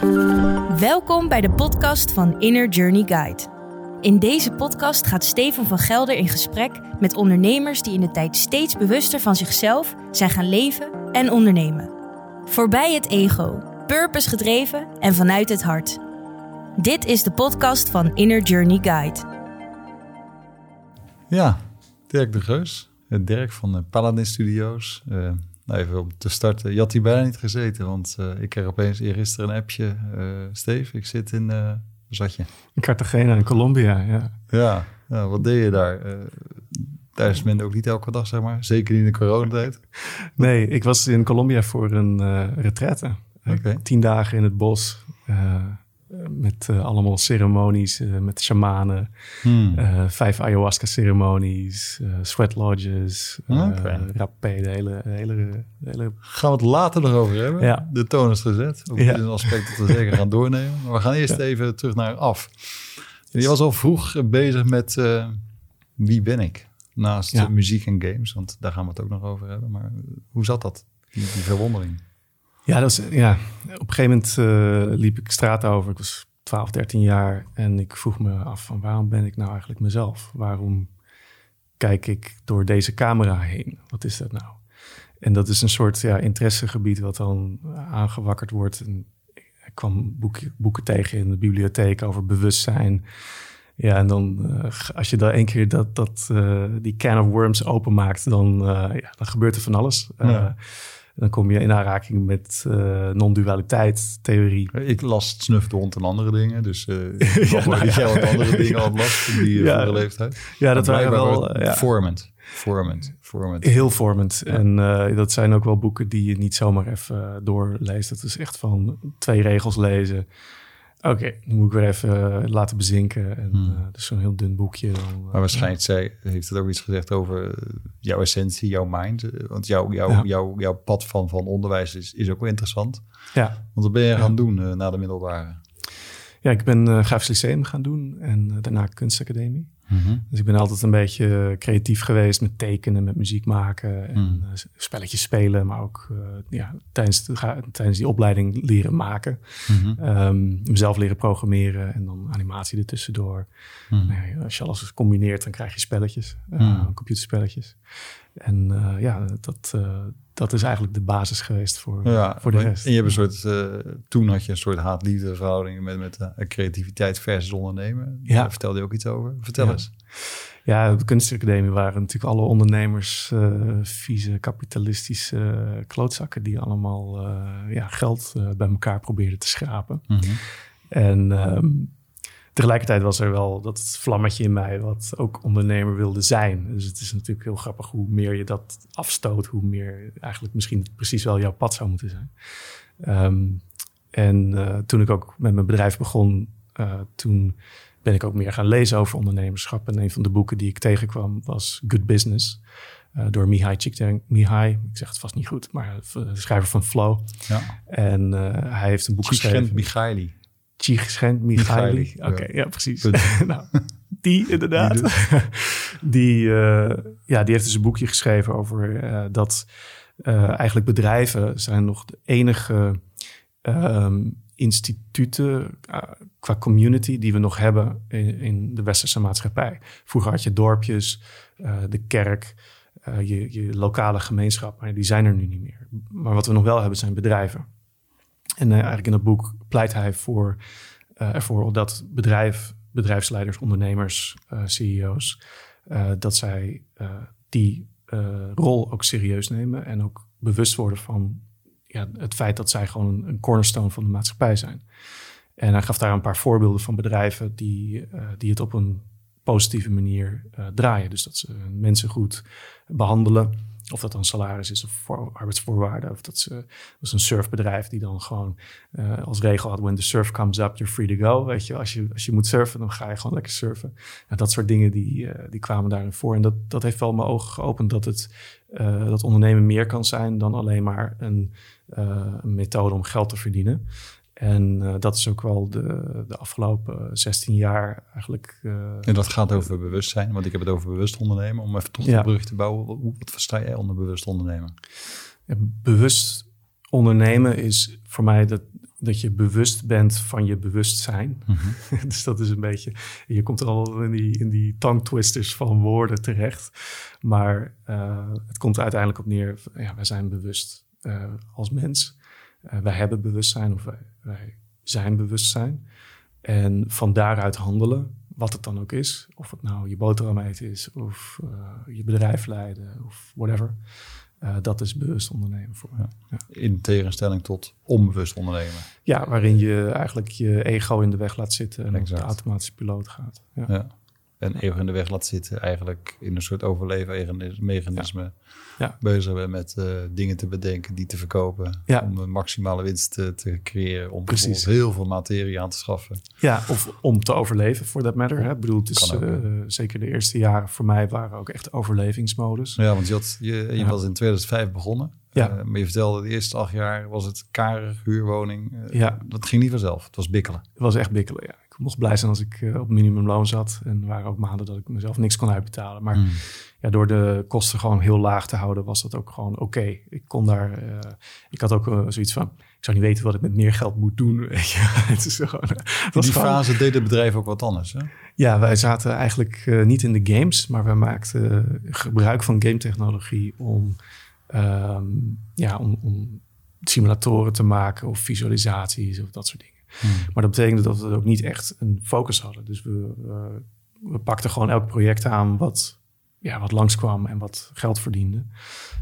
Welkom bij de podcast van Inner Journey Guide. In deze podcast gaat Steven van Gelder in gesprek met ondernemers die in de tijd steeds bewuster van zichzelf zijn gaan leven en ondernemen. Voorbij het ego, purpose gedreven en vanuit het hart. Dit is de podcast van Inner Journey Guide. Ja, Dirk de Geus. Eh, Dirk van de Paladin Studios. Uh, nou even om te starten. Je had hier bijna niet gezeten, want uh, ik kreeg opeens eergisteren een appje. Uh, Steve, ik zit in... Uh, zat je? In Cartagena in Colombia, ja. Ja, ja wat deed je daar? daar is men ook niet elke dag, zeg maar. Zeker niet in de coronatijd. nee, ik was in Colombia voor een uh, retraite. Okay. Tien dagen in het bos. Met allemaal ceremonies, met shamanen. Hmm. vijf ayahuasca-ceremonies, sweat lodges, okay. rapé, de hele, hele, hele... Gaan we het later nog over hebben. Ja. De toon is gezet. Ja. is een aspect dat we zeker gaan doornemen. Maar we gaan eerst ja. even terug naar af. Je was al vroeg bezig met wie ben ik? Naast muziek en games, want daar gaan we het ook nog over hebben. Maar hoe zat dat, die, die verwondering? Ja, dat ja, op een gegeven moment uh, liep ik straat over. Ik was 12, 13 jaar en ik vroeg me af van waarom ben ik nou eigenlijk mezelf? Waarom kijk ik door deze camera heen? Wat is dat nou? En dat is een soort ja, interessegebied wat dan aangewakkerd wordt. En ik kwam boeken, boeken tegen in de bibliotheek over bewustzijn. Ja, en dan uh, als je daar één keer dat, dat, uh, die can of worms openmaakt, dan, ja, dan gebeurt er van alles. Ja. Dan kom je in aanraking met non-dualiteit, theorie. Ik las Snuf de hond en andere dingen. Dus ja, nou, die wat andere dingen had last in die ja, leeftijd. Ja, dat waren wel... Ja. Vormend. Vormend. vormend. Heel vormend. En dat zijn ook wel boeken die je niet zomaar even doorleest. Dat is echt van twee regels lezen. Oké, okay, dan moet ik weer even eh, laten bezinken. En, hmm. uh, dus zo'n heel dun boekje. Dan, maar waarschijnlijk zij, heeft het ook iets gezegd over jouw essentie, jouw mind. Want jouw, jouw, ja. jouw, jouw pad van, van onderwijs is, is ook wel interessant. Ja. Want wat ben je gaan doen na de middelbare? Ja, ik ben uh, Grafisch Lyceum gaan doen en daarna kunstacademie. Mm Dus ik ben altijd een beetje creatief geweest met tekenen, met muziek maken en mm. spelletjes spelen, maar ook uh, ja, tijdens, de, tijdens die opleiding leren maken. Mm -hmm. um, mezelf leren programmeren en dan animatie ertussendoor. Mm. Nou ja, als je alles combineert, dan krijg je spelletjes, uh, computerspelletjes. En uh, ja, dat, dat is eigenlijk de basis geweest voor, ja, voor de rest. En je hebt een soort, toen had je een soort haat-liefde verhouding met, met creativiteit versus ondernemen. Ja. Daar vertelde je ook iets over. Vertel ja. eens. Ja, de kunstacademie waren natuurlijk alle ondernemers vieze kapitalistische klootzakken die allemaal ja, geld bij elkaar probeerden te schrapen. Mm -hmm. En um, tegelijkertijd was er wel dat vlammetje in mij wat ook ondernemer wilde zijn. Dus het is natuurlijk heel grappig hoe meer je dat afstoot, hoe meer eigenlijk misschien precies wel jouw pad zou moeten zijn. Um, en toen ik ook met mijn bedrijf begon, toen ben ik ook meer gaan lezen over ondernemerschap. En een van de boeken die ik tegenkwam was Good Business. Uh, door Mihai Csikszentmihalyi, ik zeg het vast niet goed, maar schrijver van Flow. Ja. En hij heeft een boek geschreven. Mihaili. Csikszentmihalyi. Oké, okay, ja. ja. precies. nou, die inderdaad. Die, die, uh, ja, die heeft dus een boekje geschreven over dat eigenlijk bedrijven zijn nog de enige um, instituten qua community die we nog hebben in, in, de westerse maatschappij. Vroeger had je dorpjes, de kerk, je, je, lokale gemeenschap, maar die zijn er nu niet meer. Maar wat we nog wel hebben zijn bedrijven. En eigenlijk in dat boek pleit hij voor, ervoor dat bedrijf, bedrijfsleiders, ondernemers, CEO's, dat zij die rol ook serieus nemen en ook bewust worden van ja, het feit dat zij gewoon een cornerstone van de maatschappij zijn. En hij gaf daar een paar voorbeelden van bedrijven die, die het op een positieve manier draaien. Dus dat ze mensen goed behandelen. Of dat dan salaris is of voor, arbeidsvoorwaarden. Of dat ze is een surfbedrijf die dan gewoon uh, als regel had: when the surf comes up, you're free to go. Weet je, als je, als je moet surfen, dan ga je gewoon lekker surfen. Nou, dat soort dingen die, uh, die kwamen daarin voor. En dat, dat heeft wel mijn ogen geopend dat het uh, dat ondernemen meer kan zijn dan alleen maar een, een methode om geld te verdienen. En uh, dat is ook wel de, de afgelopen 16 jaar eigenlijk. Uh, en dat gaat over bewustzijn, want ik heb het over bewust ondernemen. Om even toch ja. de brug te bouwen, wat, wat versta jij onder bewust ondernemen? Ja, bewust ondernemen is voor mij dat dat je bewust bent van je bewustzijn. Mhm. dus dat is een beetje, je komt al in die, in die tongue twisters van woorden terecht. Maar uh, het komt er uiteindelijk op neer, ja, wij zijn bewust als mens. Wij hebben bewustzijn of wij, wij, zijn bewustzijn. En van daaruit handelen, wat het dan ook is. Of het nou je boterham eten is, of je bedrijf leiden, of whatever. Uh, dat is bewust ondernemen voor ja. ja. In tegenstelling tot onbewust ondernemen. Ja, waarin je eigenlijk je ego in de weg laat zitten en exact. op de automatische piloot gaat. Ja. Ja. En ego in de weg laat zitten, eigenlijk in een soort overleven mechanisme ja. bezig bent met uh, dingen te bedenken, die te verkopen. Om een maximale winst te, te creëren. Om Precies. heel veel materie aan te schaffen. Ja, of om te overleven, voor dat matter. Hè? Ik bedoel, het is, uh, zeker de eerste jaren voor mij waren ook echt overlevingsmodus. Ja, want je, had, je, je was in 2005 begonnen. Ja. Uh, maar je vertelde, de eerste acht jaar was het karig, huurwoning. ja. Dat ging niet vanzelf. Het was bikkelen. Het was echt bikkelen, ja mocht blij zijn als ik uh, op minimumloon zat. En er waren ook maanden dat ik mezelf niks kon uitbetalen. Maar hmm. ja, door de kosten gewoon heel laag te houden, was dat ook gewoon oké. Ik kon daar. Uh, ik had ook uh, zoiets van. Ik zou niet weten wat ik met meer geld moet doen. Het is gewoon, In die fase deed het bedrijf ook wat anders. Hè? Ja, wij zaten eigenlijk niet in de games, maar we maakten gebruik van game technologie om, um, ja, om, om simulatoren te maken of visualisaties of dat soort dingen. Hmm. Maar dat betekende dat we ook niet echt een focus hadden. Dus we, we pakten gewoon elk project aan wat, ja, wat langskwam en wat geld verdiende.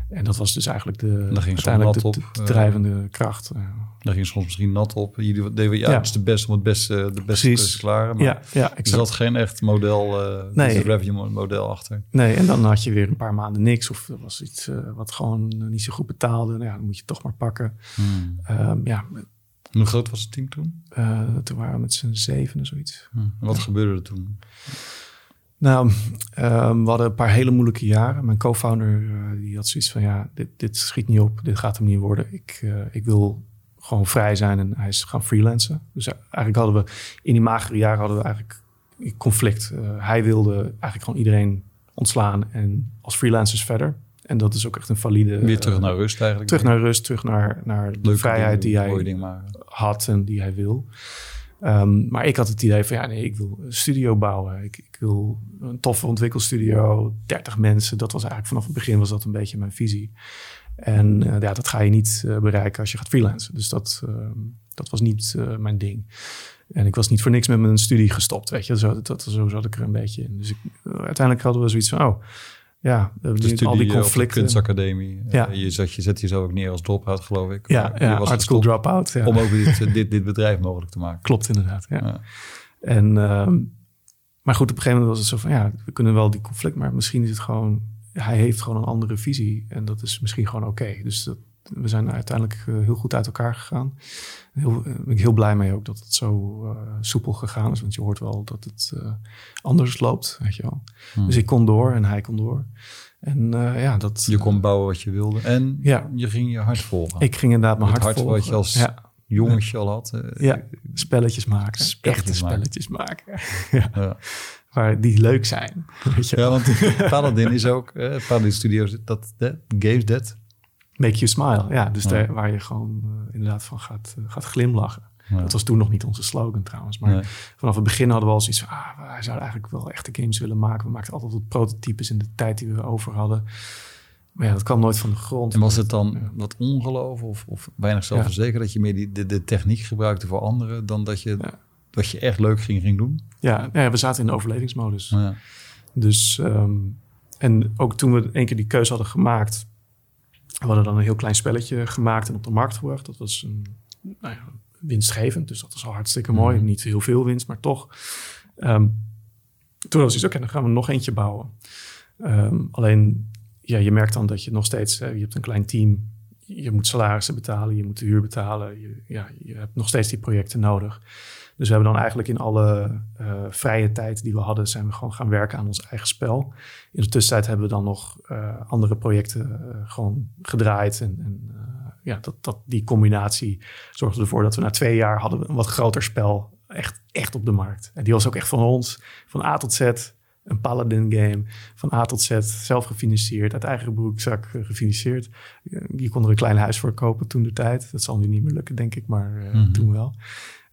En dat was dus eigenlijk de, uiteindelijk de, de, de, drijvende uh, kracht. Daar ging soms misschien nat op. Jullie deden ja, ja. het de beste om het beste, de beste te klaren. Maar ja, er zat geen echt model, uh, nee. revenue model achter. Nee, en dan had je weer een paar maanden niks. Of er was iets uh, wat gewoon niet zo goed betaalde. Nou ja, dan moet je toch maar pakken. Hmm. Um, ja, hoe groot was het team toen? Uh, toen waren we met z'n zeven of zoiets. Hm. Wat gebeurde er toen? Nou, um, we hadden een paar hele moeilijke jaren. Mijn co-founder uh, die had zoiets van... ja, dit, dit schiet niet op, dit gaat hem niet worden. Ik, uh, ik wil gewoon vrij zijn en hij is gaan freelancen. Dus eigenlijk hadden we in die magere jaren hadden we eigenlijk conflict. hij wilde eigenlijk gewoon iedereen ontslaan en als freelancers verder. En dat is ook echt een valide... Weer terug naar rust eigenlijk. Terug naar rust, terug naar, naar de vrijheid die hij had en die hij wil. Um, maar ik had het idee van, ja nee, ik wil een studio bouwen. Ik, ik, wil een toffe ontwikkelstudio, 30 mensen. Dat was eigenlijk vanaf het begin was dat een beetje mijn visie. En uh, ja, dat ga je niet uh, bereiken als je gaat freelancen. Dus dat, uh, dat was niet mijn ding. En ik was niet voor niks met mijn studie gestopt, weet je. Zo, dat, zo zat ik er een beetje in. Dus ik, uiteindelijk hadden we zoiets van, oh ja, dus al die conflicten. De kunstacademie. Ja. je, zet, je zet jezelf ook neer als drop-out, geloof ik. Ja, ja art school drop-out. Ja. Om ook dit, dit, dit, bedrijf mogelijk te maken. Klopt inderdaad, ja. ja. En, uh, maar goed, op een gegeven moment was het zo van... ja, we kunnen wel die conflict... maar misschien is het gewoon... hij heeft gewoon een andere visie. En dat is misschien gewoon oké. Dus dat, we zijn uiteindelijk uh, heel goed uit elkaar gegaan. Heel, uh, ben ik heel blij mee ook dat het zo uh, soepel gegaan is. Want je hoort wel dat het anders loopt, weet je wel. Hmm. Dus ik kon door en hij kon door. En ja, dat... Je kon bouwen wat je wilde en ja. je ging je hart volgen. Ik ging inderdaad mijn hart, volgen. wat je als ja. jongetje al had. ja, spelletjes maken. Spelletjes Echte spelletjes maken. ja. Maar die leuk zijn. Weet je ja, want Paladin is ook... Paladin Studios, dat, dat Games Dead Make you smile. Ja, dus Daar, waar je gewoon uh, inderdaad van gaat, uh, gaat glimlachen. Ja. Dat was toen nog niet onze slogan trouwens. Maar vanaf het begin hadden we al zoiets van... Ah, wij zouden eigenlijk wel echte games willen maken. We maakten altijd wat prototypes in de tijd die we over hadden. Maar ja, dat kwam nooit van de grond. En was het dan wat ongeloof of, of weinig zelfverzekerd... dat je meer die, de, de, techniek gebruikte voor anderen... dan dat je, dat je echt leuk ging, ging doen? Ja, ja, we zaten in de overlevingsmodus. Dus... Um, en ook toen we één keer die keuze hadden gemaakt we hadden dan een heel klein spelletje gemaakt en op de markt gebracht. Dat was een, nou ja, winstgevend, dus dat was al hartstikke mooi. Mhm. Niet heel veel winst, maar toch. Um, toen was het oké, dan gaan we nog eentje bouwen. Um, alleen, ja, je merkt dan dat je nog steeds, uh, je hebt een klein team. Je moet salarissen betalen, je moet de huur betalen. Je, ja, je hebt nog steeds die projecten nodig. Dus we hebben dan eigenlijk in alle uh, vrije tijd die we hadden, zijn we gewoon gaan werken aan ons eigen spel. In de tussentijd hebben we dan nog uh, andere projecten uh, gewoon gedraaid. En, en ja, dat, dat, die combinatie zorgde ervoor dat we na twee jaar hadden een wat groter spel echt, echt op de markt. En die was ook echt van ons, van A tot Z. een Paladin game van A tot Z, zelf gefinancierd, uit eigen broekzak gefinancierd. Je kon er een klein huis voor kopen toen de tijd. Dat zal nu niet meer lukken, denk ik, maar mhm. toen wel.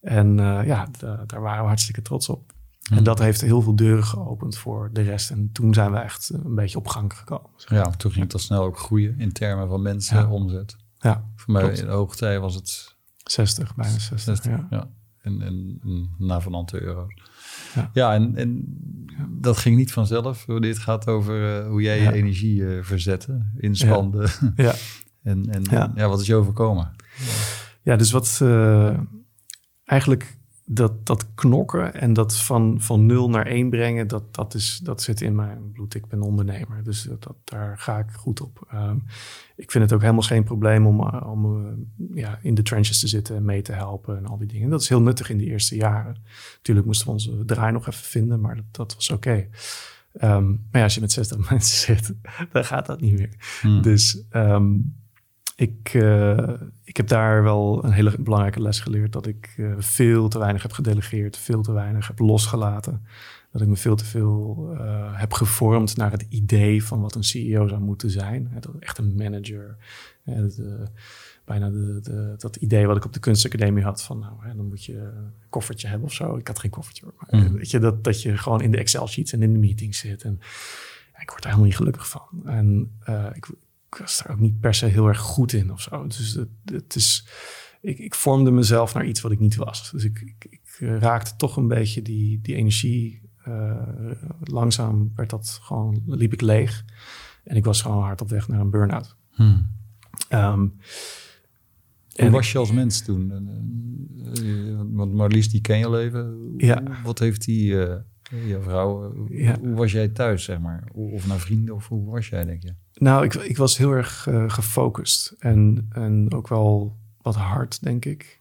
En ja, daar waren we hartstikke trots op. En dat heeft heel veel deuren geopend voor de rest. En toen zijn we echt een beetje op gang gekomen. Ja, toen ging het al snel ook groeien in termen van mensen, omzet. Ja, Voor mij in de hoogtij was het... 60, bijna 60, 60 ja. ja. En, en, en navenante euro's. Ja, ja en, en dat ging niet vanzelf. Dit gaat over uh, hoe jij je energie uh, verzette, inspande. Ja. en en ja. wat is je overkomen? Ja, dus wat uh, eigenlijk dat, dat knokken en dat van, van nul naar één brengen, dat, dat, is, dat zit in mijn bloed. Ik ben ondernemer, dus dat, daar ga ik goed op. Um, ik vind het ook helemaal geen probleem om, uh, om uh, ja, in de trenches te zitten en mee te helpen en al die dingen. Dat is heel nuttig in de eerste jaren. Natuurlijk moesten we onze draai nog even vinden, maar dat, dat was oké. Okay. Um, maar ja, als je met 60 mensen zit, dan gaat dat niet meer. Hmm. Dus um, ik, uh, ik heb daar wel een hele belangrijke les geleerd. Dat ik uh, veel te weinig heb gedelegeerd, veel te weinig heb losgelaten. Dat ik me veel te veel uh, heb gevormd naar het idee van wat een CEO zou moeten zijn. Dat echt een manager. De, bijna de, de, dat idee wat ik op de kunstacademie had van nou, hè, dan moet je een koffertje hebben of zo. Ik had geen koffertje. Maar, mm. weet je, dat, dat je gewoon in de Excel sheets en in de meetings zit. En ja, ik word er helemaal niet gelukkig van. En ik, was daar ook niet per se heel erg goed in of zo. Dus het, het is, ik, ik, vormde mezelf naar iets wat ik niet was. Dus ik, ik, ik raakte toch een beetje die, die energie. Uh, langzaam werd dat gewoon, liep ik leeg. En ik was gewoon hard op weg naar een burn-out. Hmm. Um, Hoe was je als mens toen? Want Marlies, die ken je leven. Ja. Wat heeft die, uh, je vrouw, ja. hoe was jij thuis, zeg maar? Of naar vrienden, of hoe was jij, denk je? Nou, ik, ik was heel erg uh, gefocust en, en ook wel wat hard, denk ik.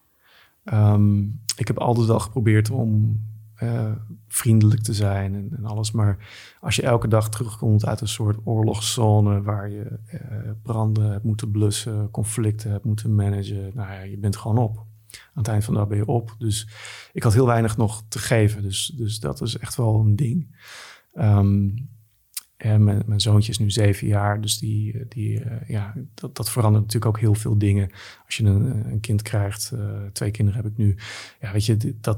Um, ik heb altijd wel geprobeerd om uh, vriendelijk te zijn en, en, alles. Maar als je elke dag terugkomt uit een soort oorlogszone waar je uh, branden hebt moeten blussen, conflicten hebt moeten managen, nou ja, je bent gewoon op. Aan het eind van de dag ben je op. Dus ik had heel weinig nog te geven. Dus, dus dat is echt wel een ding. Um, mijn, zoontje is nu zeven jaar, dus die, die, uh, ja, dat, dat verandert natuurlijk ook heel veel dingen. Als je een, een kind krijgt, uh, twee kinderen heb ik nu. Ja, weet je, dat,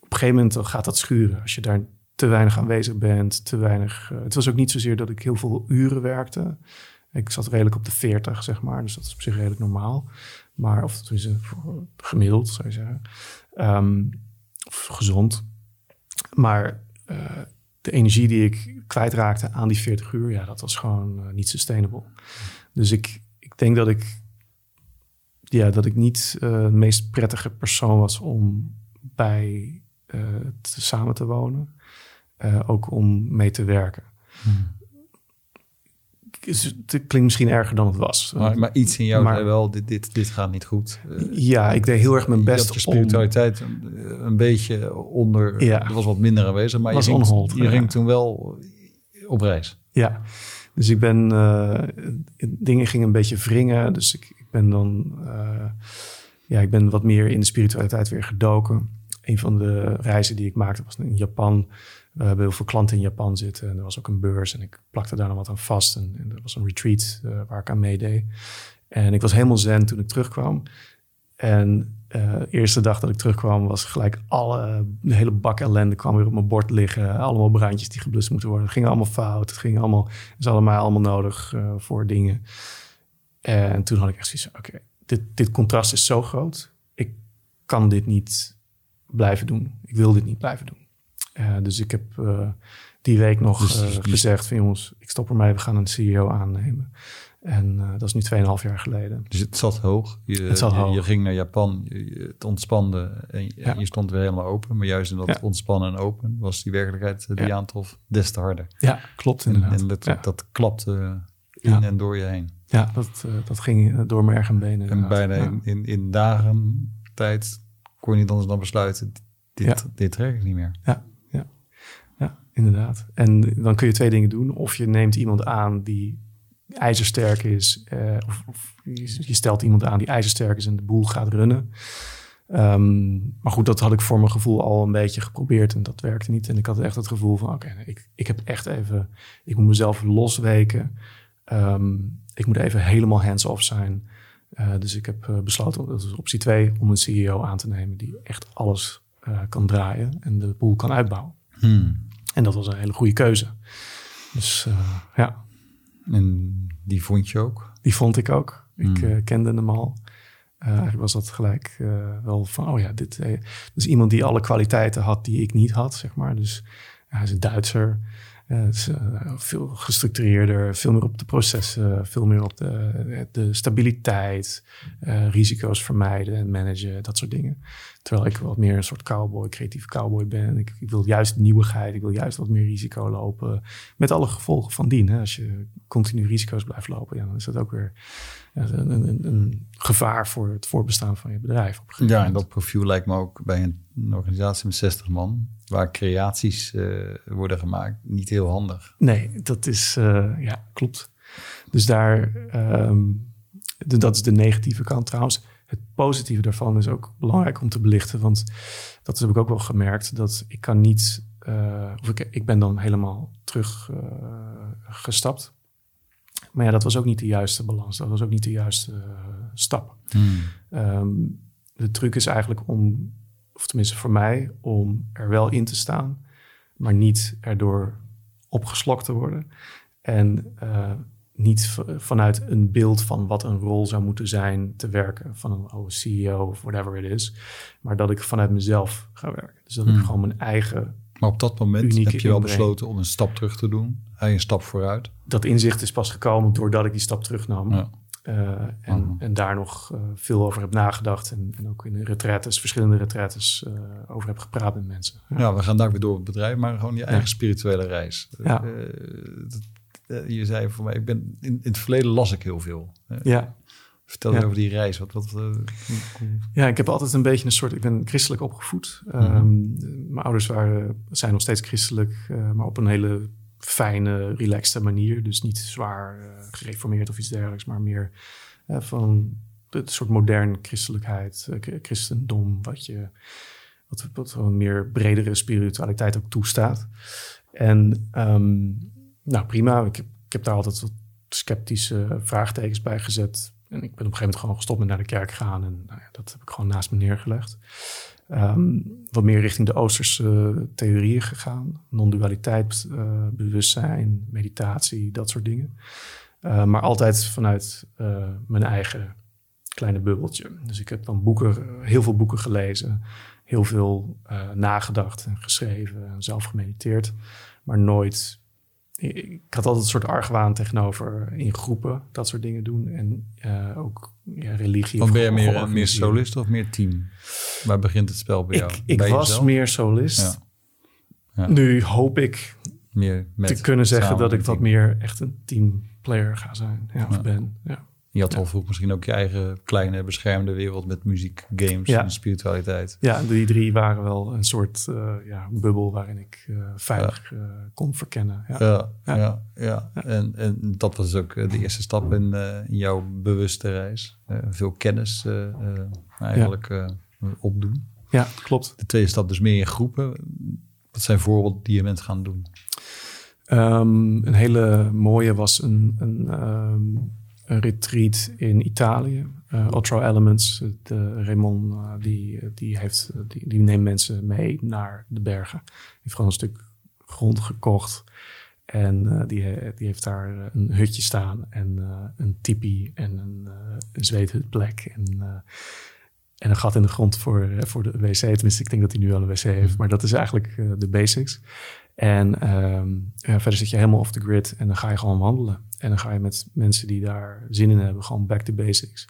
op een gegeven moment gaat dat schuren. Als je daar te weinig aanwezig bent, te weinig. Uh, het was ook niet zozeer dat ik heel veel uren werkte. Ik zat redelijk op de 40, zeg maar, dus dat is op zich redelijk normaal. Maar, of gemiddeld zou je zeggen. Um, of gezond. Maar de energie die ik kwijtraakte aan die 40 uur, ja, dat was gewoon uh, niet sustainable. Dus ik, ik denk dat ik, ja, dat ik niet uh, de meest prettige persoon was om bij uh, te, samen te wonen. ook om mee te werken. Hmm het klinkt misschien erger dan het was. Maar, maar iets in jou maar, wel, dit, dit, dit gaat niet goed. Ja, ik deed heel erg mijn best. Je je spiritualiteit een, een, beetje onder, ja. er was wat minder aanwezig, maar was je, ging, je ging toen wel op reis. Ja, dus ik ben, uh, dingen gingen een beetje wringen, dus ik, ik ben dan, uh, ja, ik ben wat meer in de spiritualiteit weer gedoken. Een van de reizen die ik maakte was in Japan. We hebben heel veel klanten in Japan zitten. En er was ook een beurs en ik plakte daar nog wat aan vast. En, er was een retreat uh, waar ik aan meedeed. En ik was helemaal zen toen ik terugkwam. En uh, eerste dag dat ik terugkwam was gelijk alle, de hele bak ellende kwam weer op mijn bord liggen. Allemaal brandjes die geblust moeten worden. Het ging allemaal fout. Het ging allemaal, is allemaal allemaal nodig uh, voor dingen. En toen had ik echt zoiets oké, dit, dit contrast is zo groot. Ik kan dit niet blijven doen. Ik wil dit niet blijven doen. Uh, dus ik heb uh, die week nog dus, uh, gezegd van jongens, ik stop ermee, we gaan een CEO aannemen. En dat is nu 2,5 jaar geleden. Dus het zat hoog. Je, het zat je, hoog. je ging naar Japan, je, het ontspande en ja. je stond weer helemaal open. Maar juist in dat ja. ontspannen en open was die werkelijkheid die ja. aantrof des te harder. Ja, klopt inderdaad. En, en dat, dat klapte in en door je heen. Ja, dat, dat ging door merg en benen. En bijna in, in, in dagen tijd kon je niet anders dan besluiten, dit, dit trek ik niet meer. Ja, inderdaad. En dan kun je twee dingen doen. Of je neemt iemand aan die ijzersterk is. Uh, of, of, je stelt iemand aan die ijzersterk is en de boel gaat runnen. Ehm, maar goed, dat had ik voor mijn gevoel al een beetje geprobeerd en dat werkte niet. En ik had echt het gevoel van, oké, ik, ik heb echt even, ik moet mezelf losweken. Um, ik moet even helemaal hands-off zijn. Uh, dus ik heb uh, besloten, dat is optie 2, om een CEO aan te nemen die echt alles uh, kan draaien en de boel kan uitbouwen. Hmm. En dat was een hele goede keuze. Dus ja. En die vond je ook? Die vond ik ook. Ik hmm. kende hem al. Eigenlijk was dat gelijk wel van, oh ja, dit uh, dus iemand die alle kwaliteiten had die ik niet had, zeg maar. Dus hij is een Duitser, is, veel gestructureerder, veel meer op de processen, veel meer op de, de stabiliteit, risico's vermijden en managen, dat soort dingen. Terwijl ik wat meer een soort cowboy, creatieve cowboy ben. Ik, ik, wil juist nieuwigheid, ik wil juist wat meer risico lopen. Met alle gevolgen van dien. Hè. Als je continu risico's blijft lopen, ja, dan is dat ook weer een, een, een, gevaar voor het voorbestaan van je bedrijf. Op ja, en dat profiel lijkt me ook bij een, organisatie met 60 man, waar creaties uh, worden gemaakt, niet heel handig. Nee, dat is, uh, ja, klopt. Dus daar, um, dat is de negatieve kant trouwens. Het positieve daarvan is ook belangrijk om te belichten, want dat heb ik ook wel gemerkt, dat ik kan niet, uh, of ik, ik ben dan helemaal teruggestapt maar ja, dat was ook niet de juiste balans. Dat was ook niet de juiste uh, stap. Hmm. Ehm, de truc is eigenlijk om, of tenminste voor mij, om er wel in te staan, maar niet erdoor opgeslokt te worden. En uh, niet vanuit een beeld van wat een rol zou moeten zijn te werken van een oh, CEO of whatever it is, maar dat ik vanuit mezelf ga werken. Dus dat ik hmm. gewoon mijn eigen maar op dat moment heb je wel besloten om een stap terug te doen. En een stap vooruit. Dat inzicht is pas gekomen doordat ik die stap terugnam. Ja. Uh, en, en, daar nog uh, veel over heb nagedacht. En, en, ook in de verschillende retraites, uh, over heb gepraat met mensen. Ja. ja. we gaan daar weer door het bedrijf, maar gewoon je eigen spirituele reis. Ja. je zei voor mij, ik ben, in, in, het verleden las ik heel veel. Ja. Vertel je over die reis. Wat, wat, uh, ja, ik heb altijd een beetje een soort. Ik ben christelijk opgevoed. Mm -hmm. mijn ouders waren, zijn nog steeds christelijk, uh, maar op een hele fijne, relaxte manier. Dus niet zwaar uh, gereformeerd of iets dergelijks, maar meer van het soort modern christelijkheid, christendom, wat je wat, wat een meer bredere spiritualiteit ook toestaat. En um, nou prima, ik heb, ik heb daar altijd wat sceptische vraagtekens bij gezet en ik ben op een gegeven moment gewoon gestopt met naar de kerk gaan. En nou ja, dat heb ik gewoon naast me neergelegd. Um, wat meer richting de Oosterse theorieën gegaan. Non-dualiteit, uh, bewustzijn, meditatie, dat soort dingen. Uh, maar altijd vanuit mijn eigen kleine bubbeltje. Dus ik heb dan boeken, heel veel boeken gelezen. Heel veel nagedacht en geschreven en zelf gemediteerd. Maar nooit ik had altijd een soort argwaan tegenover in groepen dat soort dingen doen. En uh, ook ja, religie. Dan ben je meer, meer solist of meer team? Waar begint het spel bij jou? Ik, was meer solist. Ja. Ja. Nu hoop ik meer te kunnen zeggen dat ik wat meer echt een teamplayer ga zijn. Ja, of ben. Ja. Je had al vroeg misschien ook je eigen kleine beschermde wereld met muziek, games en spiritualiteit. Ja, die drie waren wel een soort uh, ja, bubbel waarin ik uh, veilig uh, kon verkennen. Ja, ja, ja. En, en dat was ook de eerste stap in, in jouw bewuste reis. veel kennis eigenlijk opdoen. Ja, klopt. De tweede stap dus meer in groepen. Wat zijn voorbeelden die je bent gaan doen? Um, een hele mooie was een, een um, een retreat in Italië. Uh, Otro Elements, de Raymond, uh, die, die, heeft, die, die neemt mensen mee naar de bergen. Die heeft gewoon een stuk grond gekocht. En uh, die, die heeft daar een hutje staan en een tipi en een, een zweethutplek. En, en een gat in de grond voor, voor de wc. Tenminste, ik denk dat hij nu al een wc heeft. Maar dat is eigenlijk de basics. En um, ja, verder zit je helemaal off the grid en dan ga je gewoon wandelen. En dan ga je met mensen die daar zin in hebben, gewoon back to basics.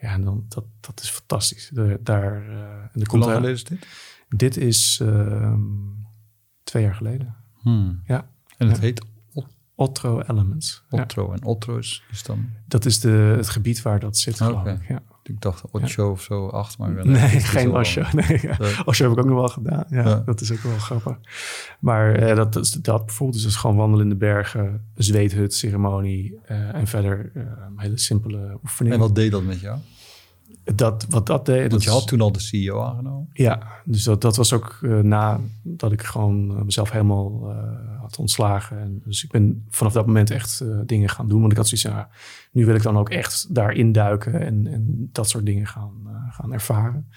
Ja, en dan, dat, dat is fantastisch. De, daar, uh, en de Hoe lang geleden is dit? Dit is uh, twee jaar geleden. Hmm. Ja. En het ja. heet Otro Elements. Otro. Ja. En Otro is, is, dan? Dat is de, het gebied waar dat zit, okay. ik. Ja. Ik dacht Osho ja. of zo, acht, maar... Nee, geen Osho. Nee, ja. Osho heb ik ook nog wel gedaan. Ja, ja. dat is ook wel grappig. Maar eh, dat, dat bijvoorbeeld is dus gewoon wandelen in de bergen, zweethut, ceremonie uh, en verder uh, hele simpele oefeningen. En wat deed dat met jou? Dat, wat dat deed. Want je had toen al de CEO aangenomen? Ja, dus dat, dat was ook uh, na dat ik gewoon mezelf helemaal had ontslagen. En dus ik ben vanaf dat moment echt dingen gaan doen. Want ik had zoiets van, nu wil ik dan ook echt daarin duiken en, en dat soort dingen gaan, gaan ervaren.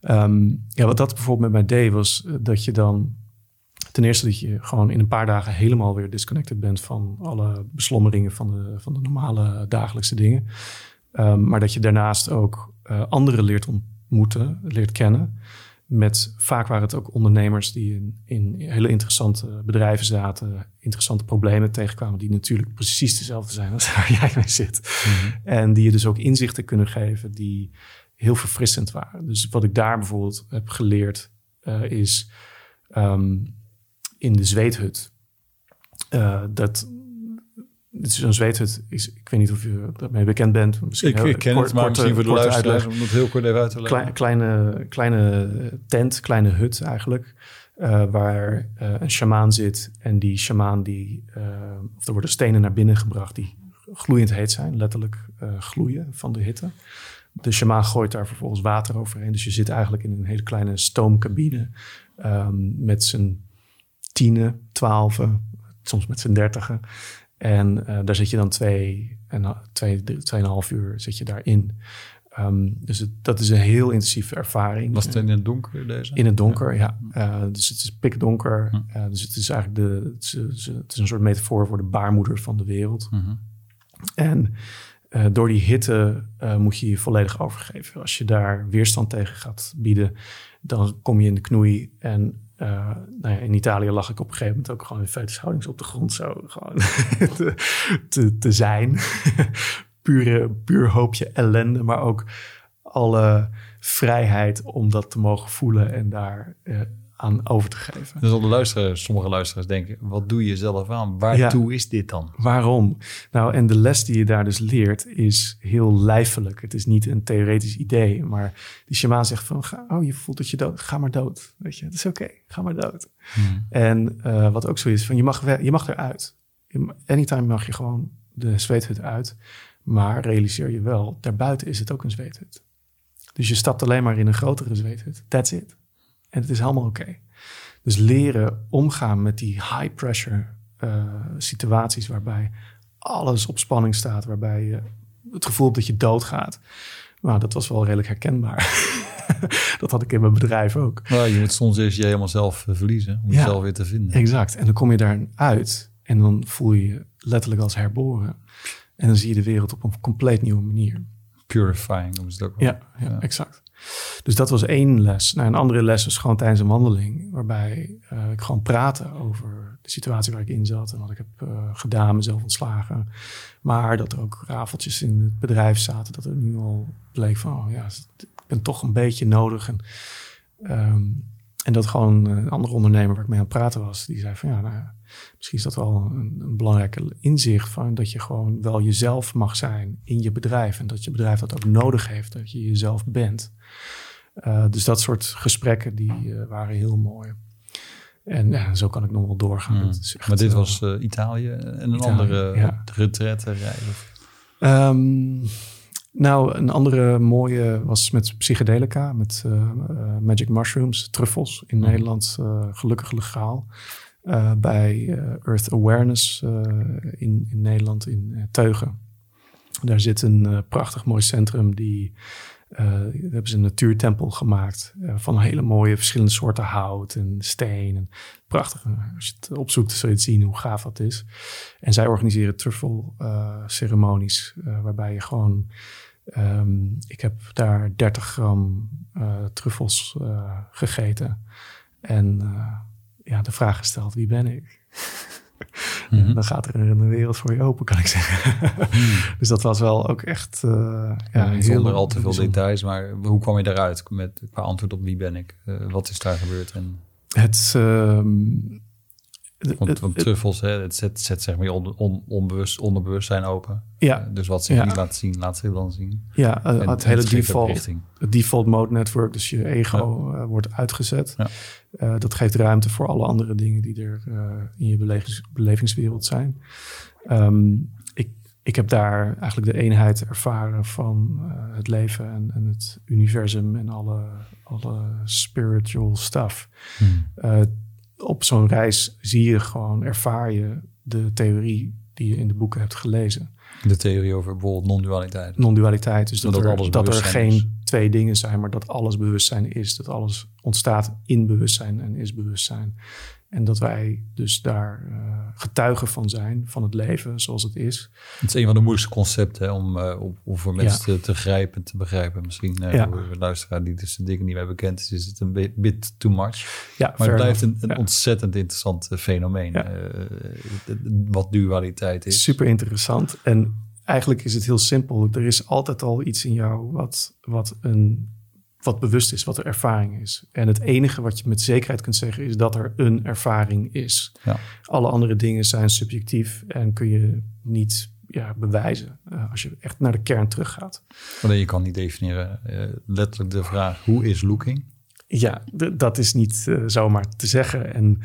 Ehm, ja, wat dat bijvoorbeeld met mij deed, was dat je dan ten eerste dat je gewoon in een paar dagen helemaal weer disconnected bent van alle beslommeringen van de, van de normale dagelijkse dingen. Ehm, maar dat je daarnaast ook uh, anderen leert ontmoeten, leert kennen. Met vaak waren het ook ondernemers die in, in hele interessante bedrijven zaten, interessante problemen tegenkwamen, die natuurlijk precies dezelfde zijn als waar jij mee zit. Mhm. En die je dus ook inzichten kunnen geven die heel verfrissend waren. Dus wat ik daar bijvoorbeeld heb geleerd uh, is um, in de zweethut. Uh, dat Zo'n zweethut is, ik weet niet of je daarmee bekend bent. Misschien ik, ik ken kort, het, maar misschien voor de luisteraars om heel kort even uit te leggen. kleine, kleine tent, kleine hut eigenlijk. Uh, waar uh, een shamaan zit en die shamaan die, uh, of er worden stenen naar binnen gebracht die gloeiend heet zijn, letterlijk gloeien van de hitte. De shamaan gooit daar vervolgens water overheen. Dus je zit eigenlijk in een hele kleine stoomcabine um, met zijn tienen, twaalfen, soms met z'n dertigen. En uh, daar zit je dan twee en twee, tweeënhalf uur zit je daarin. Um, dus het, dat is een heel intensieve ervaring. Was het in het donker deze? In het donker, ja. Uh, dus het is pikdonker. Hm. Uh, dus het is eigenlijk de, het is, het is, een soort metafoor voor de baarmoeder van de wereld. Hm. En uh, door die hitte moet je je volledig overgeven. Als je daar weerstand tegen gaat bieden, dan kom je in de knoei en uh, nou in Italië lag ik op een gegeven moment ook gewoon in fetushoudings op de grond zo gewoon te, te, zijn. Pure, puur hoopje ellende, maar ook alle vrijheid om dat te mogen voelen en daar uh, aan over te geven. Dus al de luisteraars, sommige luisteraars denken, wat doe je zelf aan? Waartoe is dit dan? Waarom? Nou, en de les die je daar dus leert is heel lijfelijk. Het is niet een theoretisch idee, maar die shamaan zegt van, oh, je voelt dat je dood, ga maar dood. Weet je, het is oké, ga maar dood. Hmm. En uh, wat ook zo is, van je mag, je mag eruit. Anytime mag je gewoon de zweethut uit. Maar realiseer je wel, daarbuiten is het ook een zweethut. Dus je stapt alleen maar in een grotere zweethut. That's it. En het is helemaal oké. Dus leren omgaan met die high pressure uh, situaties waarbij alles op spanning staat, waarbij je het gevoel hebt dat je doodgaat. Nou, dat was wel redelijk herkenbaar. dat had ik in mijn bedrijf ook. Nou, je moet soms eerst je helemaal zelf eh, verliezen om jezelf weer te vinden. Exact. En dan kom je daar uit en dan voel je je letterlijk als herboren. En dan zie je de wereld op een compleet nieuwe manier. Purifying noemen ze het ook wel. Ja, ja, ja. exact. Dus dat was één les. Nou, een andere les was gewoon tijdens een wandeling, waarbij uh, ik gewoon praatte over de situatie waar ik in zat en wat ik heb uh, gedaan, mezelf ontslagen. Maar dat er ook rafeltjes in het bedrijf zaten, dat er nu al bleek van, oh ja, ik ben toch een beetje nodig. En, um, en dat gewoon een andere ondernemer waar ik mee aan het praten was, die zei van ja, nou, misschien is dat wel een, een belangrijke inzicht van dat je gewoon wel jezelf mag zijn in je bedrijf en dat je bedrijf dat ook nodig heeft, dat je jezelf bent. Uh, dus dat soort gesprekken die uh, waren heel mooi. En ja, zo kan ik nog wel doorgaan. Mm. Echt, maar dit was uh, Italië en een Italië, andere ja. reis? Um, nou, een andere mooie was met psychedelica, met magic mushrooms, truffels in mm. Nederland, gelukkig legaal. bij Earth Awareness in, in Nederland, in Teugen. Daar zit een prachtig mooi centrum die uh, hebben ze een natuurtempel gemaakt uh, van hele mooie verschillende soorten hout en steen. En prachtig. Als je het opzoekt, zul je het zien hoe gaaf dat is. En zij organiseren truffel uh, ceremonies, waarbij je gewoon... Um, ik heb daar 30 gram truffels gegeten. En ja, de vraag gesteld, wie ben ik? Mhm. Dan gaat er een wereld voor je open, kan ik zeggen. Mhm. dus dat was wel ook echt. Uh, ja, zonder al te veel details, maar hoe kwam je daaruit met qua antwoord op wie ben ik? Uh, wat is daar gebeurd? En... Het. Uh, want, want truffels, hè, het zet, zet zeg maar je on, on, onbewust, onderbewustzijn open. Ja. Uh, dus wat ze ja. niet laten zien, laat ze dan zien. Ja, uh, en, het hele default, het default mode network, dus je ego ja. uh, wordt uitgezet. Ja. Dat geeft ruimte voor alle andere dingen die er in je belevings, belevingswereld zijn. Um, ik ik heb daar eigenlijk de eenheid ervaren van het leven en, en, het universum en alle, alle spiritual stuff. Hmm. op zo'n reis zie je gewoon, ervaar je de theorie die je in de boeken hebt gelezen. De theorie over bijvoorbeeld non-dualiteit. Non-dualiteit, dus dat, er, dat er geen twee dingen zijn, maar dat alles bewustzijn is. Dat alles ontstaat in bewustzijn en is bewustzijn. En dat wij dus daar uh, getuigen van zijn, van het leven zoals het is. Het is een van de moeilijkste concepten om, uh, om, voor mensen te, te, grijpen en te begrijpen. Misschien uh, ja. voor luisteraar die dus de dingen niet meer bekend is, is het een bit too much. Ja, maar het blijft een, een ontzettend interessant fenomeen. wat dualiteit is. Super interessant. En eigenlijk is het heel simpel. Er is altijd al iets in jou wat, wat een wat bewust is, wat de ervaring is. En het enige wat je met zekerheid kunt zeggen is dat er een ervaring is. Ja. Alle andere dingen zijn subjectief en kun je niet ja, bewijzen uh, als je echt naar de kern teruggaat. Maar je kan niet definiëren. Uh, letterlijk de vraag, hoe is looking? Ja, dat is niet uh, zomaar te zeggen. En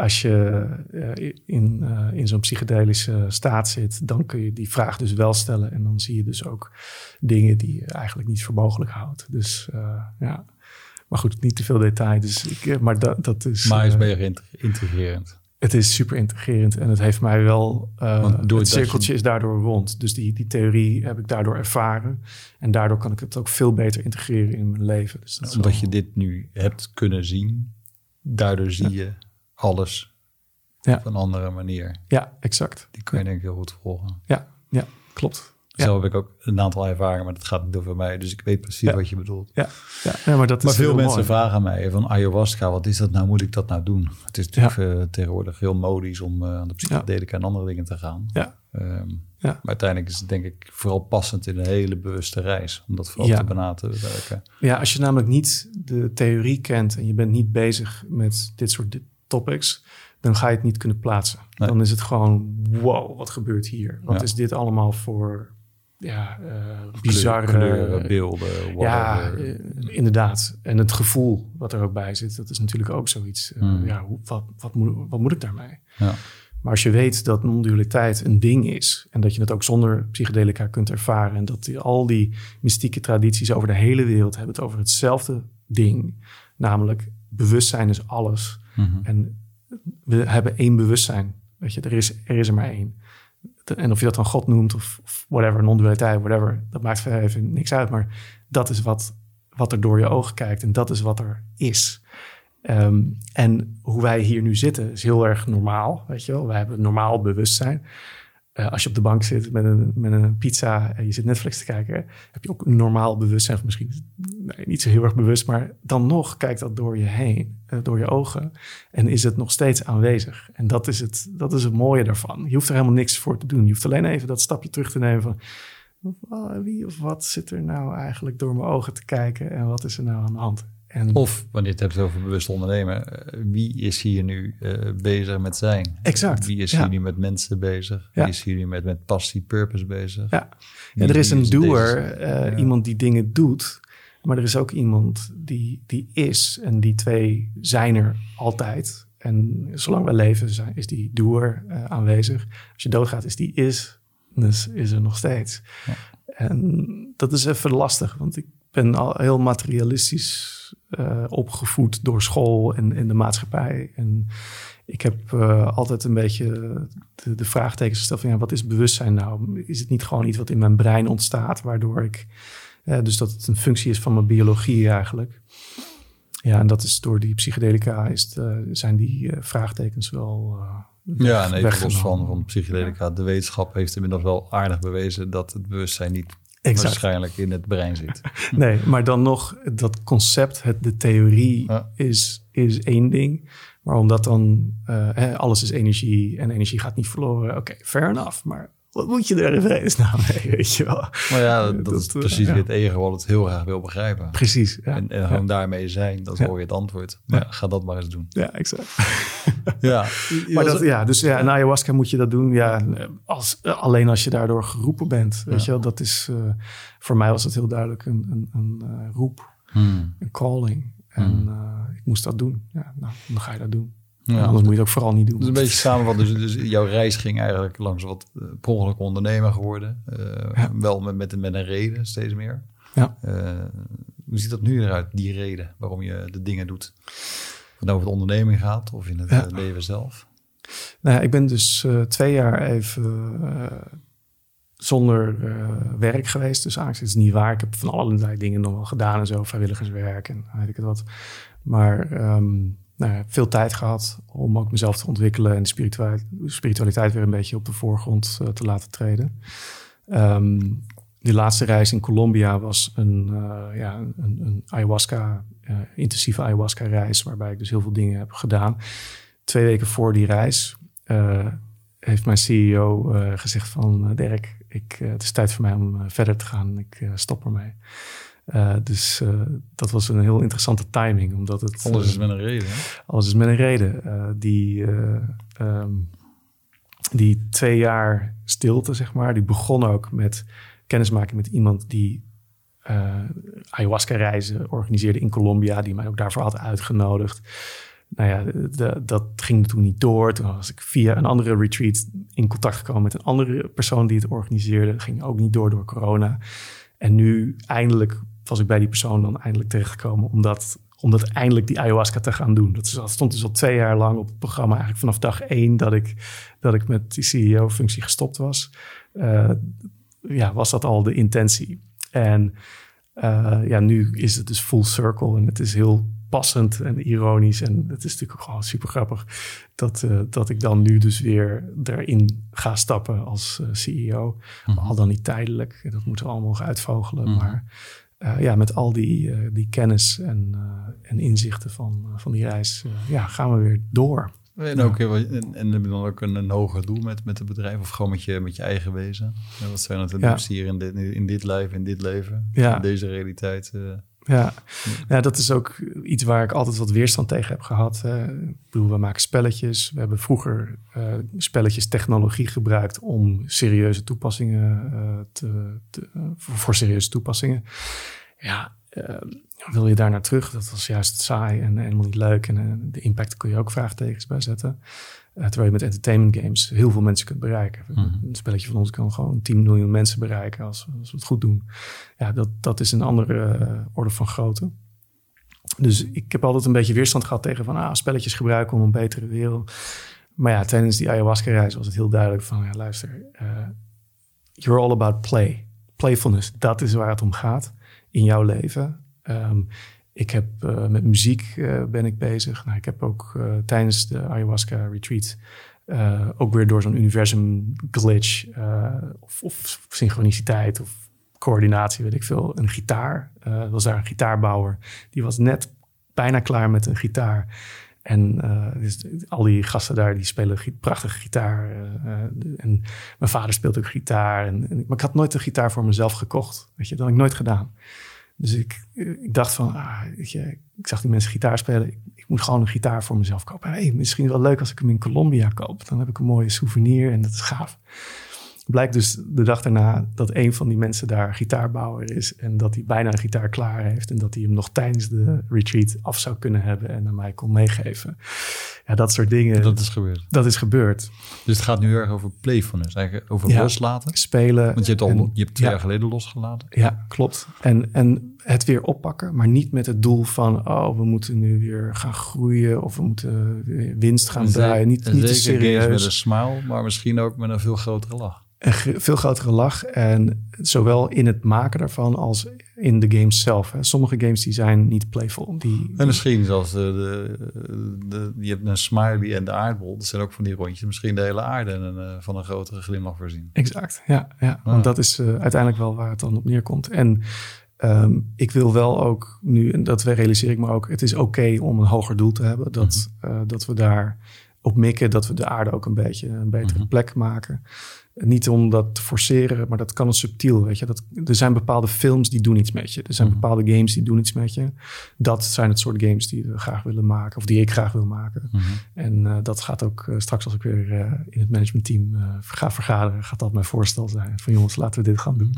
als je uh, in, uh, in zo'n psychedelische staat zit, dan kun je die vraag dus wel stellen. En dan zie je dus ook dingen die je eigenlijk niet voor mogelijk houdt. Dus uh, ja, maar goed, niet te veel detail. Dus ik, maar dat, dat is. Maar is meer integrerend. Het is super integrerend en het heeft mij wel. door het cirkeltje is daardoor rond. Dus die, die theorie heb ik daardoor ervaren. En daardoor kan ik het ook veel beter integreren in mijn leven. Dus dat Omdat je dit nu hebt kunnen zien, daardoor zie je alles ja. op een andere manier. Ja, exact. Die kun je denk ik heel goed volgen. Ja, ja klopt. Zo heb ik ook een aantal ervaringen, maar dat gaat niet over mij. Dus ik weet precies wat je bedoelt. Ja, ja. maar dat maar veel mensen vragen mij van ayahuasca, wat is dat nou? Moet ik dat nou doen? Het is natuurlijk uh, tegenwoordig heel modisch om uh, aan de psychedelica en andere dingen te gaan. Ja. Um, ja. Maar uiteindelijk is het denk ik vooral passend in een hele bewuste reis. Om dat vooral te benadrukken. Ja, als je namelijk niet de theorie kent en je bent niet bezig met dit soort topics, dan ga je het niet kunnen plaatsen. Dan is het gewoon, wow, wat gebeurt hier? Wat is dit allemaal voor ja, uh, bizarre kleuren, beelden? Ja, uh, inderdaad. En het gevoel wat er ook bij zit, dat is natuurlijk ook zoiets. Uh, Ja, hoe, wat, wat, moet, wat moet ik daarmee? Ja. Maar als je weet dat non-dualiteit een ding is en dat je het ook zonder psychedelica kunt ervaren en dat die, al die mystieke tradities over de hele wereld hebben het over hetzelfde ding, namelijk bewustzijn is alles. Mhm. En we hebben één bewustzijn. Weet je, er is er, is maar één. En of je dat dan God noemt of, of whatever, non-dualiteit, whatever, dat maakt verder even niks uit. Maar dat is wat, wat er door je ogen kijkt en dat is wat er is. Ehm, en hoe wij hier nu zitten is heel erg normaal, weet je wel. Wij hebben normaal bewustzijn. Uh, als je op de bank zit met een, met een pizza en je zit Netflix te kijken, heb je ook een normaal bewustzijn. Misschien nee, niet zo heel erg bewust, maar dan nog kijkt dat door je heen, uh, door je ogen. En is het nog steeds aanwezig. En dat is, het, dat is het mooie daarvan. Je hoeft er helemaal niks voor te doen. Je hoeft alleen even dat stapje terug te nemen van wie of wat zit er nou eigenlijk door mijn ogen te kijken en wat is er nou aan de hand? En, of wanneer je het hebt over bewust ondernemen, eh, wie is hier nu uh, bezig met zijn? Exact. Wie is hier nu met mensen bezig? Wie is hier nu met, met passie, purpose bezig? Ja, en er is een doer, uh, iemand die dingen doet, maar er is ook iemand die, die is. En die twee zijn er altijd. En zolang we leven, zijn, is die doer aanwezig. Als je doodgaat, is die is, dus is er nog steeds. En dat is even lastig, want ik ben al heel materialistisch uh, opgevoed door school en, de maatschappij. En ik heb uh, altijd een beetje de, de vraagtekens gesteld van ja, wat is bewustzijn nou? Is het niet gewoon iets wat in mijn brein ontstaat, waardoor ik, uh, dus dat het een functie is van mijn biologie eigenlijk. Ja, en dat is door die psychedelica is het, zijn die vraagtekens wel. ja, en even los van, van psychedelica, de wetenschap heeft inmiddels wel aardig bewezen dat het bewustzijn niet exact. waarschijnlijk in het brein zit. nee, maar dan nog, dat concept, het, de theorie is, is één ding. Maar omdat dan uh, alles is energie en energie gaat niet verloren. Oké, fair enough. Maar wat moet je er in nou mee, weet je wel? Maar ja, dat, is precies uh, het ego wat het heel graag wil begrijpen. Precies, ja. En, en gewoon daarmee zijn, dat hoor je het antwoord. Maar ga dat maar eens doen. Ja, exact. ja. Maar dat, ja, dus ja, in ayahuasca moet je dat doen. Ja, als, alleen als je daardoor geroepen bent, weet je wel. Dat is, uh, voor mij was het heel duidelijk een, een, een uh, roep, hmm. een calling. En hmm. ik moest dat doen. Ja, nou, dan ga je dat doen. Ja. Anders moet je het ook vooral niet doen. Dus een beetje samenvatten. Dus, dus jouw reis ging eigenlijk langs wat uh, per ongeluk ondernemer geworden. Uh, Wel met, met, met, een reden, steeds meer. Ja. Uh, hoe ziet dat nu eruit, die reden waarom je de dingen doet? Of het nou over de onderneming gaat of in het leven zelf? Nou ja, ik ben dus twee jaar even zonder werk geweest. Dus eigenlijk is het niet waar. Ik heb van allerlei dingen nog wel gedaan en zo, vrijwilligerswerk en weet ik het wat. Maar um, nou, veel tijd gehad om ook mezelf te ontwikkelen en de spiritualiteit, weer een beetje op de voorgrond uh, te laten treden. Um, die laatste reis in Colombia was een, uh, ja, een, een ayahuasca, uh, intensieve ayahuasca reis, waarbij ik dus heel veel dingen heb gedaan. Twee weken voor die reis heeft mijn CEO gezegd van Dirk, ik, het is tijd voor mij om verder te gaan. Ik stop ermee. Uh, dus uh, dat was een heel interessante timing, omdat het... Alles is met een reden. Hè? Alles is met een reden. Die, um, die twee jaar stilte, zeg maar, die begon ook met kennismaking met iemand die ayahuasca-reizen organiseerde in Colombia, die mij ook daarvoor had uitgenodigd. Nou ja, de, dat ging toen niet door. Toen was ik via een andere retreat in contact gekomen met een andere persoon die het organiseerde. Dat ging ook niet door door corona. En nu eindelijk was ik bij die persoon dan eindelijk terechtgekomen omdat omdat eindelijk die ayahuasca te gaan doen. Dat, stond dus al twee jaar lang op het programma. Eigenlijk vanaf dag één dat ik, dat ik met die CEO-functie gestopt was. Uh, ja, was dat al de intentie. En uh, ja, nu is het dus full circle. En het is heel passend en ironisch. En het is natuurlijk gewoon super grappig dat, uh, dat ik dan nu dus weer erin ga stappen als CEO. Mm Al dan niet tijdelijk. Dat moeten we allemaal nog uitvogelen. Mm Maar uh, ja, met al die, uh, die kennis en, uh, en inzichten van, van die reis, ja, gaan we weer door. En, ook, en, en heb je dan ook een, een hoger doel met, met het bedrijf of gewoon met je, met je eigen wezen? Ja, wat zijn het ja. hier in dit, in dit leven, in dit leven, ja. in deze realiteit? Ja. ja, dat is ook iets waar ik altijd wat weerstand tegen heb gehad. Ik bedoel, we maken spelletjes. We hebben vroeger uh, spelletjes technologie gebruikt om serieuze toepassingen uh, te, te voor, voor, serieuze toepassingen. Ja, wil je daar naar terug? Dat was juist saai en helemaal niet leuk. En de impact kun je ook vraagtekens bij zetten. Uh, terwijl je met entertainment games heel veel mensen kunt bereiken. Mm -hmm. Een spelletje van ons kan gewoon 10 miljoen mensen bereiken als, als we het goed doen. Ja, dat, dat is een andere uh, orde van grootte. Dus ik heb altijd een beetje weerstand gehad tegen van ah, spelletjes gebruiken om een betere wereld. Maar ja, tijdens die ayahuasca-reis was het heel duidelijk van ja, luister, uh, you're all about play. Playfulness, dat is waar het om gaat in jouw leven. Um, ik heb uh, met muziek uh, ben ik bezig. Nou, ik heb ook uh, tijdens de ayahuasca retreat ook weer door zo'n universum glitch of, of, synchroniciteit of coördinatie, weet ik veel, een gitaar. was daar een gitaarbouwer. Die was net bijna klaar met een gitaar. En dus al die gasten daar, die spelen prachtige gitaar. en mijn vader speelt ook gitaar. En, maar ik had nooit een gitaar voor mezelf gekocht. Weet je, dat had ik nooit gedaan. Dus ik, ik dacht van, ah, je, ik zag die mensen gitaar spelen. Ik, ik, moet gewoon een gitaar voor mezelf kopen. Hey, misschien wel leuk als ik hem in Colombia koop. Dan heb ik een mooie souvenir en dat is gaaf blijkt dus de dag daarna dat een van die mensen daar gitaarbouwer is. En dat hij bijna een gitaar klaar heeft. En dat hij hem nog tijdens de retreat af zou kunnen hebben en aan mij kon meegeven. Ja, dat soort dingen. Dat is gebeurd. Dat is gebeurd. Dus het gaat nu erg over playfulness, eigenlijk over ja, loslaten. Spelen. Want je hebt, al, je hebt twee ja, jaar geleden losgelaten. Ja, klopt. En, en het weer oppakken, maar niet met het doel van, oh, we moeten nu weer gaan groeien of we moeten winst gaan draaien. Niet, niet te serieus. met een smile, maar misschien ook met een veel grotere lach een veel grotere lach. En zowel in het maken daarvan als in de games zelf. Sommige games die zijn niet playful. Die, en misschien zoals de, de, de, je hebt een smiley en de aardbol. Dat zijn ook van die rondjes. Misschien de hele aarde en een, van een grotere glimlach voorzien. Exact, ja. ja. Want dat is uh, uiteindelijk wel waar het dan op neerkomt. En um, ik wil wel ook nu, en dat realiseer ik me ook... het is oké okay om een hoger doel te hebben. Dat, mm -hmm. uh, dat we daar op mikken, dat we de aarde ook een beetje een betere mm -hmm. plek maken. Niet om dat te forceren, maar dat kan een subtiel. Weet je? Dat, er zijn bepaalde films die doen iets met je. Er zijn mhm. bepaalde games die doen iets met je. Dat zijn het soort games die we graag willen maken, of die ik graag wil maken. Mhm. En uh, dat gaat ook uh, straks als ik weer uh, in het managementteam ga vergaderen, gaat dat mijn voorstel zijn. Van jongens, laten we dit gaan doen.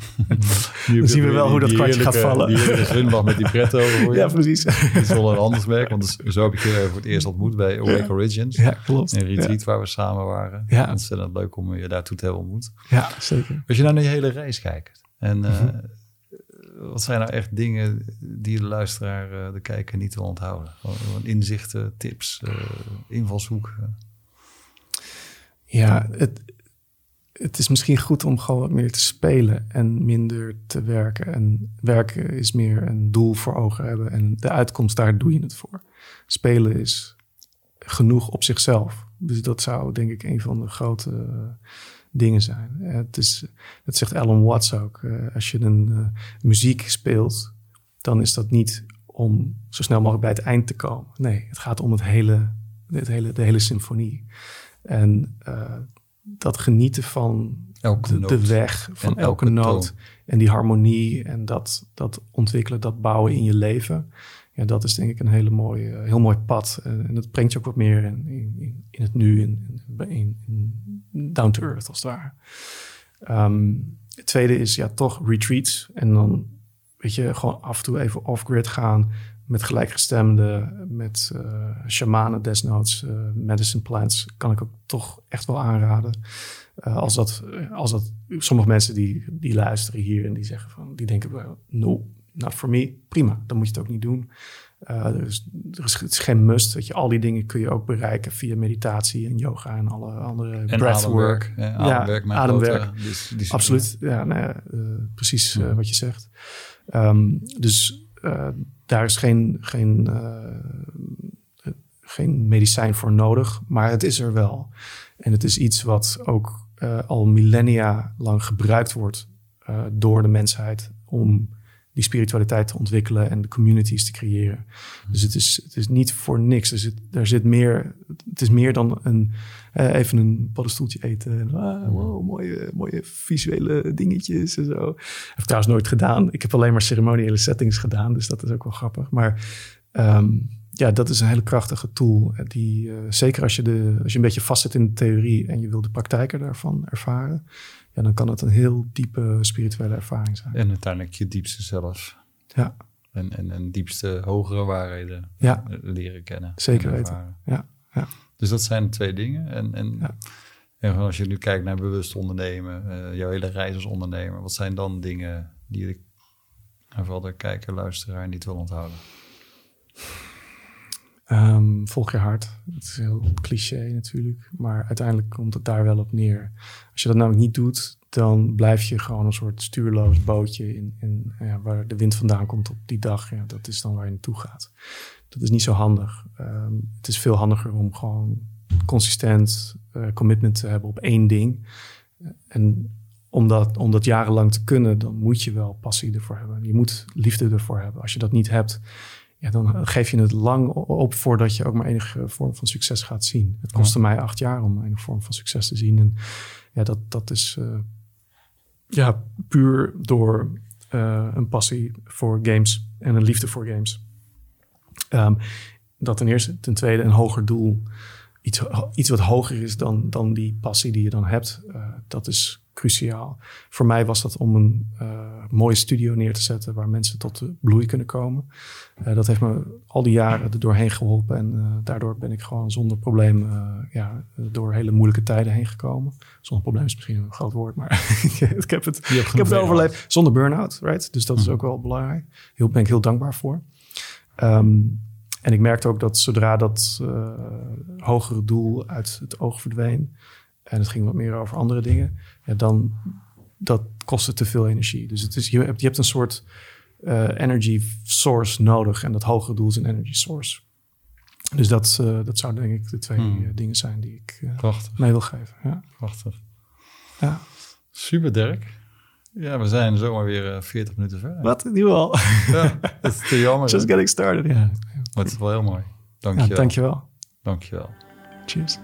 dan zien we wel hoe dat kwartje gaat vallen. Die hele met die pret over. ja, precies. Het is wel een anders werk, want zo heb ik je voor het eerst ontmoet bij Awake Origins. Ja, klopt. Een retreat waar we samen waren. Ja. Ontzettend leuk om je daartoe te hebben ontmoet. Ja, zeker. Als je nou naar je hele reis kijkt en mhm. wat zijn nou echt dingen die de luisteraar, uh, de kijker niet wil onthouden? Inzichten, tips, uh, invalshoeken. Ja, het, het is misschien goed om gewoon wat meer te spelen en minder te werken. En werken is meer een doel voor ogen hebben en de uitkomst, daar doe je het voor. Spelen is genoeg op zichzelf. Dus dat zou denk ik een van de grote dingen zijn. Het is, dat zegt Alan Watts ook. Uh, als je een uh, muziek speelt, dan is dat niet om zo snel mogelijk bij het eind te komen. Nee, het gaat om het hele, het hele, de hele symfonie. En dat genieten van de, de, weg, van elke, noot. En die harmonie en dat, dat ontwikkelen, dat bouwen in je leven. Ja, dat is denk ik een hele mooie, heel mooi pad. En dat brengt je ook wat meer in, in, in het nu, in, in, down to earth als het ware. Um, het tweede is ja, toch retreats. En dan weet je, gewoon af en toe even off-grid gaan met gelijkgestemden, met uh, shamanen desnoods, uh, medicine plants, kan ik ook toch echt wel aanraden. Uh, als dat, als dat, sommige mensen die, die luisteren hier en die zeggen van, die denken, no, not for me, prima, dan moet je het ook niet doen. Er, is, er is, het is geen must, dat je, al die dingen kun je ook bereiken via meditatie en yoga en alle andere en breathwork. Ja, ademwerk. Ja, ademwerk. Absoluut, ja, nou precies wat je zegt. Um, dus daar is geen, geen, uh, geen medicijn voor nodig, maar het is er wel. En het is iets wat ook uh, al millennia lang gebruikt wordt uh, door de mensheid om die spiritualiteit te ontwikkelen en de communities te creëren. Dus het is, het is niet voor niks. Er zit, er zit meer, het is meer dan een, uh, even een paddenstoeltje eten. En, ah, wow, mooie, mooie visuele dingetjes en zo. Heb ik trouwens nooit gedaan. Ik heb alleen maar ceremoniële settings gedaan, dus dat is ook wel grappig. Maar um, ja, dat is een hele krachtige tool. Die, uh, zeker als je, de, als je een beetje vastzit in de theorie en je wil de praktijken daarvan ervaren ja, dan kan het een heel diepe spirituele ervaring zijn. En uiteindelijk je diepste zelf. Ja. En, en, en diepste hogere waarheden ja. leren kennen. Zeker weten. Ja. ja. Dus dat zijn twee dingen. En, en, ja. en als je nu kijkt naar bewust ondernemen, uh, jouw hele reis als ondernemer, wat zijn dan dingen die de, vooral de kijker, luisteraar niet wil onthouden? Um, volg je hart. Dat is heel cliché natuurlijk. Maar uiteindelijk komt het daar wel op neer. Als je dat namelijk niet doet, dan blijf je gewoon een soort stuurloos bootje in, in ja, waar de wind vandaan komt op die dag. Ja, dat is dan waar je naartoe gaat. Dat is niet zo handig. Um, het is veel handiger om gewoon consistent uh, commitment te hebben op één ding. En om dat, om dat jarenlang te kunnen, dan moet je wel passie ervoor hebben. Je moet liefde ervoor hebben. Als je dat niet hebt, ja, dan geef je het lang op voordat je ook maar enige vorm van succes gaat zien. Het kostte mij acht jaar om een vorm van succes te zien. En ja, dat, dat is uh, ja, puur door uh, een passie voor games en een liefde voor games. Um, dat ten eerste. Ten tweede een hoger doel. Iets, iets wat hoger is dan, dan die passie die je dan hebt. Uh, dat is cruciaal. Voor mij was dat om een uh, mooie studio neer te zetten waar mensen tot de bloei kunnen komen. Uh, dat heeft me al die jaren er doorheen geholpen en uh, daardoor ben ik gewoon zonder probleem ja, door hele moeilijke tijden heen gekomen. Zonder probleem is misschien een groot woord, maar ik heb het, ik heb het overleefd zonder burn-out, right? Dus dat is hm. ook wel belangrijk. Heel ben ik heel dankbaar voor. Um, en ik merkte ook dat zodra dat hogere doel uit het oog verdween, en het ging wat meer over andere dingen, ja, dan dat kostte te veel energie. Dus het is, je, hebt, je hebt een soort uh, energy source nodig en dat hogere doel is een energy source. Dus dat, uh, dat zouden denk ik de twee hmm. Eh, dingen zijn die ik uh, mee wil geven. Ja. Prachtig. Ja. Super Dirk. Ja, we zijn zomaar weer 40 minuten verder. Wat? Nu al? ja, het is te jammer. Just getting started, ja. Maar het is wel heel mooi. Dank je ja, Dankjewel. Dankjewel. Cheers.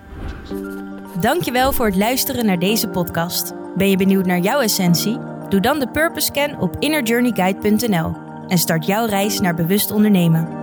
Dankjewel voor het luisteren naar deze podcast. Ben je benieuwd naar jouw essentie? Doe dan de Purpose Scan op innerjourneyguide.nl en start jouw reis naar bewust ondernemen.